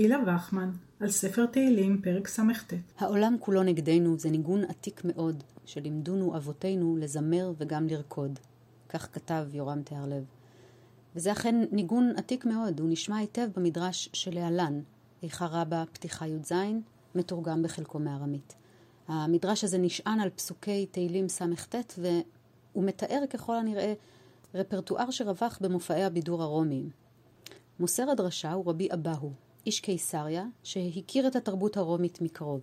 גילה וחמן, על ספר תהילים, פרק ס"ט. העולם כולו נגדנו זה ניגון עתיק מאוד, שלימדונו אבותינו לזמר וגם לרקוד. כך כתב יורם תיארלב. וזה אכן ניגון עתיק מאוד, הוא נשמע היטב במדרש שלהלן, איכה רבה פתיחה י"ז, מתורגם בחלקו מארמית. המדרש הזה נשען על פסוקי תהילים ס"ט, והוא מתאר ככל הנראה רפרטואר שרווח במופעי הבידור הרומיים. מוסר הדרשה הוא רבי אבהו, איש קיסריה, שהכיר את התרבות הרומית מקרוב.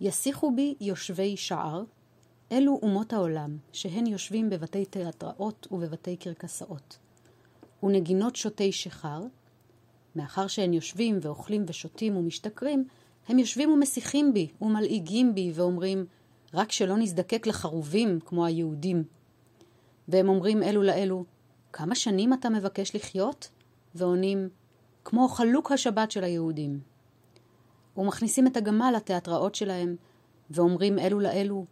יסיחו בי יושבי שער, אלו אומות העולם, שהן יושבים בבתי תיאטראות ובבתי קרקסאות. ונגינות שותי שיכר, מאחר שהן יושבים ואוכלים ושותים ומשתכרים, הם יושבים ומסיחים בי ומלעיגים בי ואומרים, רק שלא נזדקק לחרובים כמו היהודים. והם אומרים אלו לאלו, כמה שנים אתה מבקש לחיות? ועונים, כמו חלוק השבת של היהודים. ומכניסים את הגמל לתיאטראות שלהם, ואומרים אלו לאלו,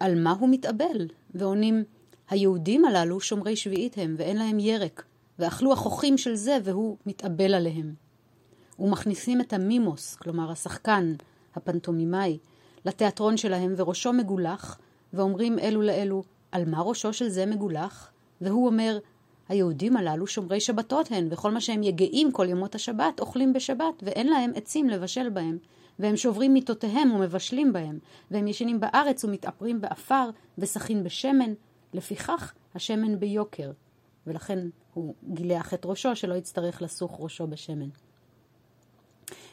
על מה הוא מתאבל? ועונים, היהודים הללו שומרי שביעית הם, ואין להם ירק, ואכלו החוכים של זה, והוא מתאבל עליהם. ומכניסים את המימוס, כלומר השחקן, הפנטומימאי, לתיאטרון שלהם, וראשו מגולח, ואומרים אלו לאלו, על מה ראשו של זה מגולח? והוא אומר, היהודים הללו שומרי שבתות הן, וכל מה שהם יגעים כל ימות השבת, אוכלים בשבת, ואין להם עצים לבשל בהם, והם שוברים מיטותיהם ומבשלים בהם, והם ישנים בארץ ומתעפרים באפר, ושחין בשמן, לפיכך השמן ביוקר, ולכן הוא גילח את ראשו, שלא יצטרך לסוך ראשו בשמן.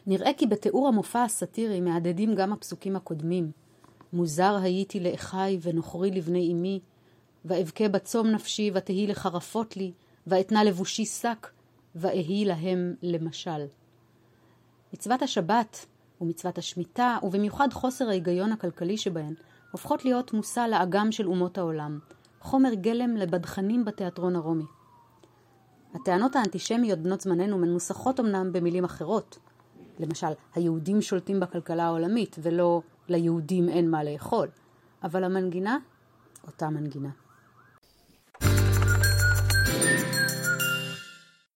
נראה כי בתיאור המופע הסאטירי מהדהדים גם הפסוקים הקודמים. מוזר הייתי לאחי ונוכרי לבני אמי, ואבכה בצום נפשי, ותהי לחרפות לי, ואתנה לבושי שק, ואהי להם למשל. מצוות השבת ומצוות השמיטה, ובמיוחד חוסר ההיגיון הכלכלי שבהן, הופכות להיות מושא לאגם של אומות העולם, חומר גלם לבדחנים בתיאטרון הרומי. הטענות האנטישמיות בנות זמננו מנוסחות אמנם במילים אחרות. למשל, היהודים שולטים בכלכלה העולמית, ולא ליהודים אין מה לאכול. אבל המנגינה, אותה מנגינה.